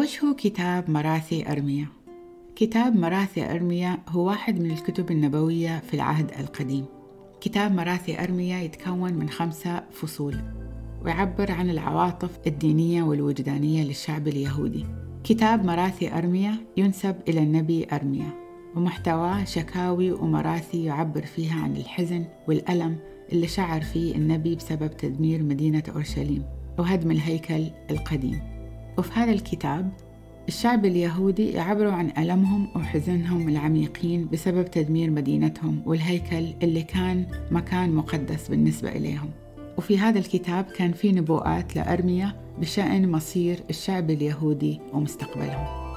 وش هو كتاب مراثي أرميا؟ كتاب مراثي أرميا هو واحد من الكتب النبوية في العهد القديم. كتاب مراثي أرميا يتكون من خمسة فصول ويعبر عن العواطف الدينية والوجدانية للشعب اليهودي. كتاب مراثي أرميا ينسب إلى النبي أرميا ومحتواه شكاوي ومراثي يعبر فيها عن الحزن والألم اللي شعر فيه النبي بسبب تدمير مدينة أورشليم وهدم الهيكل القديم. وفي هذا الكتاب الشعب اليهودي يعبروا عن ألمهم وحزنهم العميقين بسبب تدمير مدينتهم والهيكل اللي كان مكان مقدس بالنسبة إليهم. وفي هذا الكتاب كان في نبوءات لأرميا بشأن مصير الشعب اليهودي ومستقبلهم.